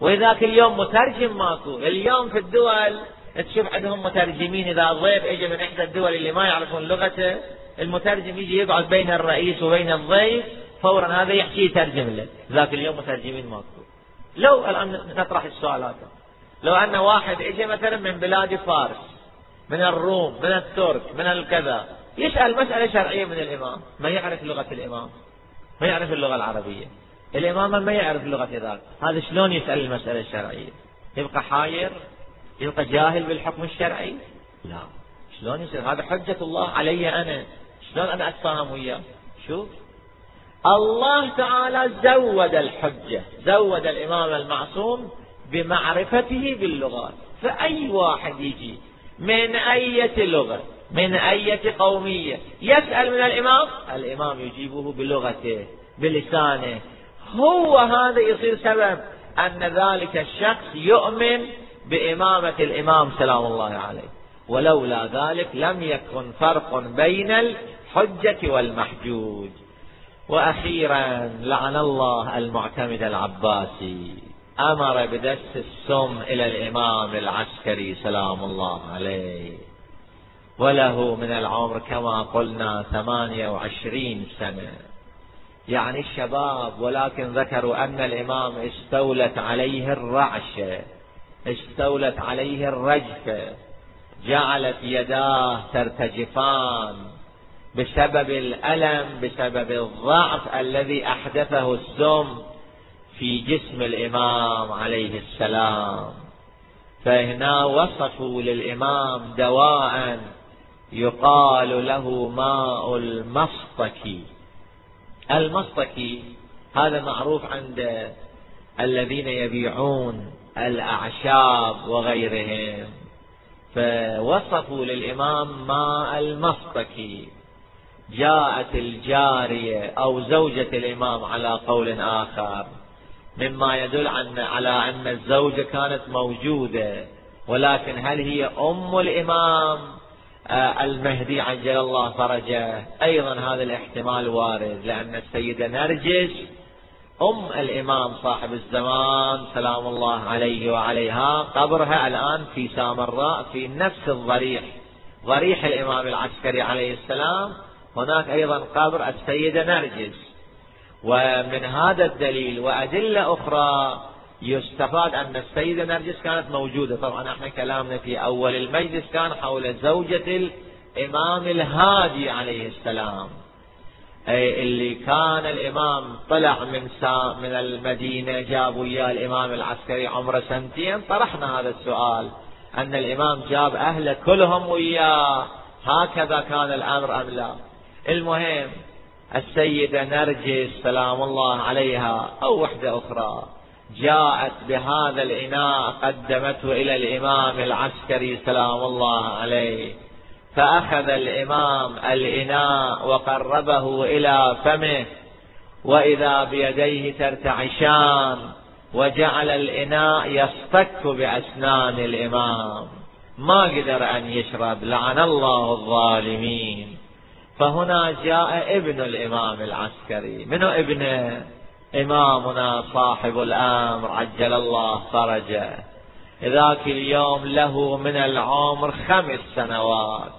وذاك اليوم مترجم ماكو. اليوم في الدول تشوف عندهم مترجمين إذا ضيف اجى من إحدى الدول اللي ما يعرفون لغته المترجم يجي يقعد بين الرئيس وبين الضيف فورا هذا يحكي يترجم له ذاك اليوم مترجمين ماكو لو الآن نطرح السؤالات لو أن واحد اجى مثلا من بلاد فارس من الروم من الترك من الكذا يسأل مسألة شرعية من الإمام. ما يعرف لغة الإمام؟ ما يعرف اللغة العربية؟ الإمام ما يعرف لغة ذاك. هذا شلون يسأل المسألة الشرعية؟ يبقى حاير؟ يبقى جاهل بالحكم الشرعي؟ لا. شلون يصير هذا حجة الله علي أنا. شلون أنا أتفاهم وياه؟ شوف. الله تعالى زود الحجة زود الإمام المعصوم بمعرفته باللغات. فأي واحد يجي من أية لغة من أية قومية يسأل من الإمام الإمام يجيبه بلغته بلسانه. هو هذا يصير سبب أن ذلك الشخص يؤمن بإمامة الإمام سلام الله عليه. ولولا ذلك لم يكن فرق بين الحجة والمحجوج. وأخيرا لعن الله المعتمد العباسي. أمر بدس السم إلى الإمام العسكري سلام الله عليه. وله من العمر كما قلنا ثمانية وعشرين سنة. يعني الشباب ولكن ذكروا أن الإمام استولت عليه الرعشة استولت عليه الرجفة جعلت يداه ترتجفان. بسبب الألم بسبب الضعف الذي أحدثه السم في جسم الإمام عليه السلام. فهنا وصفوا للإمام دواء يقال له ماء المصطكي. المصطكي هذا معروف عند الذين يبيعون الأعشاب وغيرهم. فوصفوا للإمام ماء المصطكي. جاءت الجارية أو زوجة الإمام على قول آخر مما يدل عن على أن الزوجة كانت موجودة ولكن هل هي أم الإمام؟ آه، المهدي عجل الله فرجه. أيضا هذا الاحتمال وارد لأن السيدة نرجس أم الإمام صاحب الزمان سلام الله عليه وعليها. قبرها الآن في سامراء في نفس الضريح ضريح الإمام العسكري عليه السلام. هناك أيضا قبر السيدة نرجس. ومن هذا الدليل وأدلة أخرى يستفاد أن السيدة نرجس كانت موجودة. طبعا إحنا كلامنا في أول المجلس كان حول زوجة الإمام الهادي عليه السلام. أي اللي كان الإمام طلع من سا من المدينة جاب وياه الإمام العسكري عمره سنتين. طرحنا هذا السؤال أن الإمام جاب أهله كلهم وياه. هكذا كان الأمر أم لا؟ المهم السيدة نرجس سلام الله عليها أو وحدة أخرى جاءت بهذا الإناء قدمته إلى الإمام العسكري سلام الله عليه فأخذ الإمام الإناء وقربه إلى فمه وإذا بيديه ترتعشان وجعل الإناء يصطك بأسنان الإمام. ما قدر أن يشرب لعن الله الظالمين. فهنا جاء ابن الإمام العسكري. منو ابنه إمامنا صاحب الأمر؟ عجل الله فرجه. ذاك اليوم له من العمر خمس سنوات.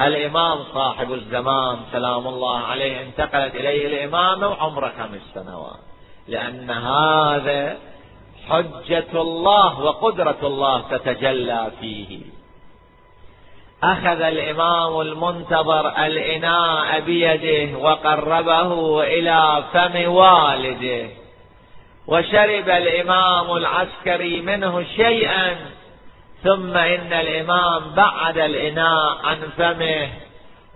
الإمام صاحب الزمان سلام الله عليه انتقلت إليه الإمامة وعمره خمس سنوات. لأن هذا حجة الله وقدرة الله تتجلى فيه. أخذ الإمام المنتظر الإناء بيده وقربه إلى فم والده. وشرب الإمام العسكري منه شيئا ثم إن الإمام بعد الإناء عن فمه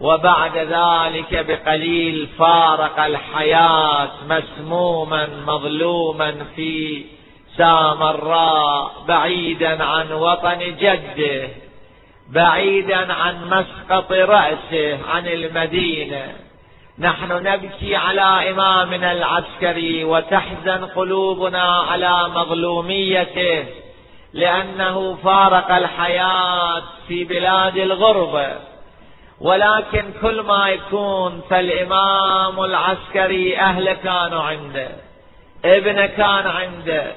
وبعد ذلك بقليل فارق الحياة مسموما مظلوما في سامراء بعيدا عن وطن جده. بعيدا عن مسقط رأسه عن المدينة. نحن نبكي على إمامنا العسكري وتحزن قلوبنا على مظلوميته لأنه فارق الحياة في بلاد الغربة ولكن كل ما يكون فالإمام العسكري أهله كانوا عنده ابنه كان عنده.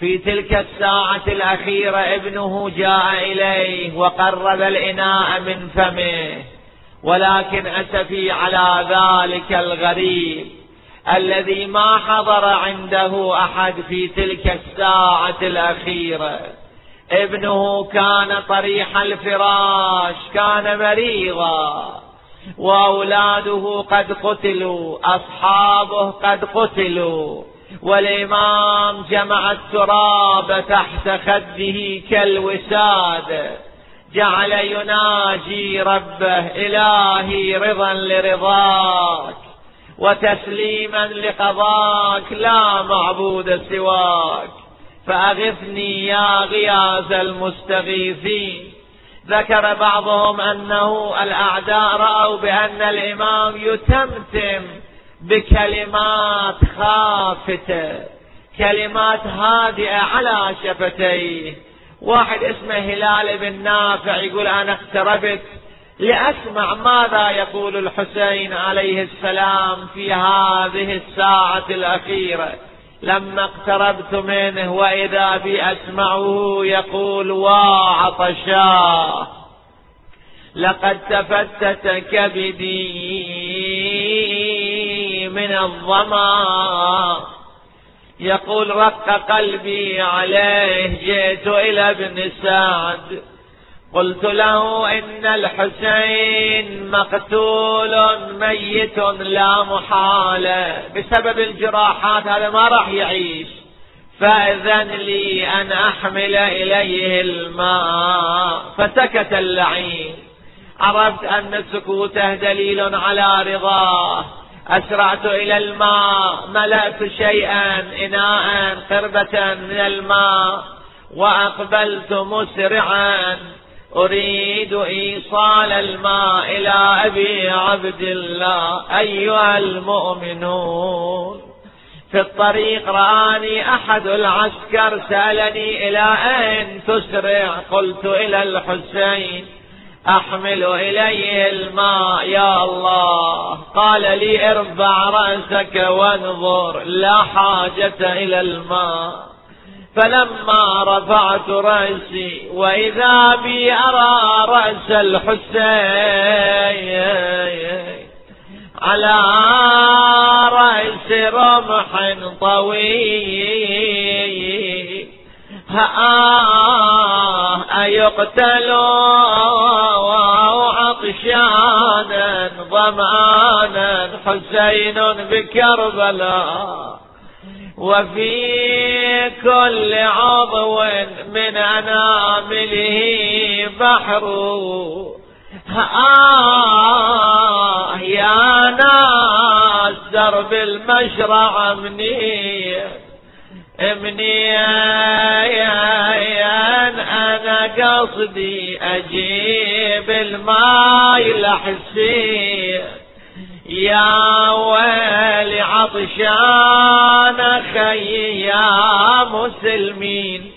في تلك الساعة الأخيرة ابنه جاء إليه وقرب الإناء من فمه ولكن أسفي على ذلك الغريب الذي ما حضر عنده أحد في تلك الساعة الأخيرة. ابنه كان طريح الفراش كان مريضا وأولاده قد قتلوا أصحابه قد قتلوا. والإمام جمع التراب تحت خده كالوساد. جعل يناجي ربه إلهي رضا لرضاك وتسليما لقضاك لا معبود سواك. فأغثني يا غياث المستغيثين. ذكر بعضهم أنه الأعداء رأوا بأن الإمام يتمتم بكلمات خافتة. كلمات هادئة على شفتيه واحد اسمه هلال بن نافع يقول أنا اقتربت لأسمع ماذا يقول الحسين عليه السلام في هذه الساعة الأخيرة لما اقتربت منه وإذا بي أسمعه يقول وعطشاه لقد تفتت كبدي من الظمآ. يقول رق قلبي عليه جئت إلى ابن سعد. قلت له إن الحسين مقتول ميت لا محالة بسبب الجراحات هذا ما راح يعيش. فأذن لي أن أحمل إليه الماء. فسكت اللعين. عرفت أن سكوته دليل على رضاه. أسرعت إلى الماء ملأت شيئا إناء قربة من الماء وأقبلت مسرعا. أريد إيصال الماء إلى أبي عبد الله أيها المؤمنون. في الطريق رآني أحد العسكر سألني إلى أين تسرع؟ قلت إلى الحسين. أحمل إليه الماء يا الله. قال لي ارفع رأسك وانظر لا حاجة إلى الماء. فلما رفعت رأسي وإذا بي أرى رأس الحسين على رأس رمح طويل. ها أيقتل عطشانا ظمآنا حسين بكربلاء. وفي كل عضو من أنامله بحر. آه يا ناس درب المشرع منير. منين آنا قصدي أجيب الماي لحسين يا ويلي عطشان خي يا مسلمين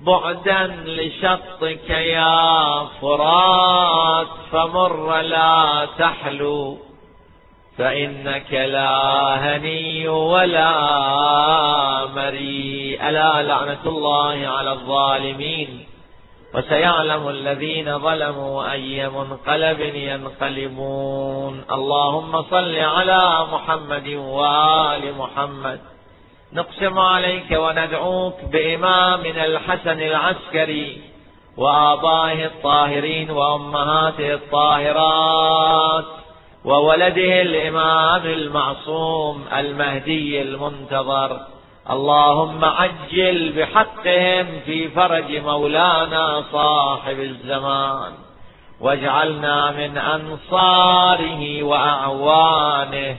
بعدا لشطك يا فرات فمر لا تحلو. فإنك لا هني ولا مري ألا لعنة الله على الظالمين. وسيعلم الذين ظلموا أي منقلب ينقلبون. اللهم صل على محمد وآل محمد. نقسم عليك وندعوك بإمامنا الحسن العسكري وآبائه الطاهرين وأمهاته الطاهرات. وولده الإمام المعصوم المهدي المنتظر. اللهم عجل بحقهم في فرج مولانا صاحب الزمان. واجعلنا من أنصاره وأعوانه.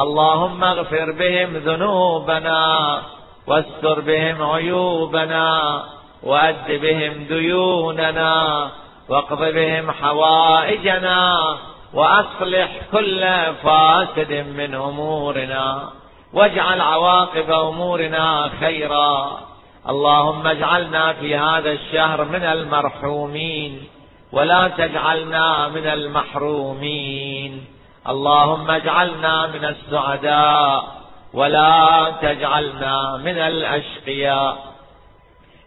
اللهم اغفر بهم ذنوبنا واستر بهم عيوبنا وأد بهم ديوننا واقض بهم حوائجنا وأصلح كل فاسد من أمورنا واجعل عواقب أمورنا خيرا. اللهم اجعلنا في هذا الشهر من المرحومين ولا تجعلنا من المحرومين. اللهم اجعلنا من السعداء ولا تجعلنا من الأشقياء.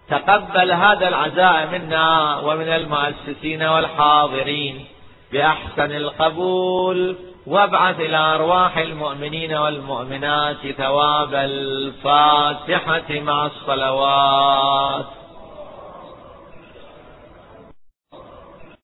تقبل هذا العزاء منا ومن المؤسسين والحاضرين. بأحسن القبول وابعث إلى أرواح المؤمنين والمؤمنات ثواب الفاتحة مع الصلوات.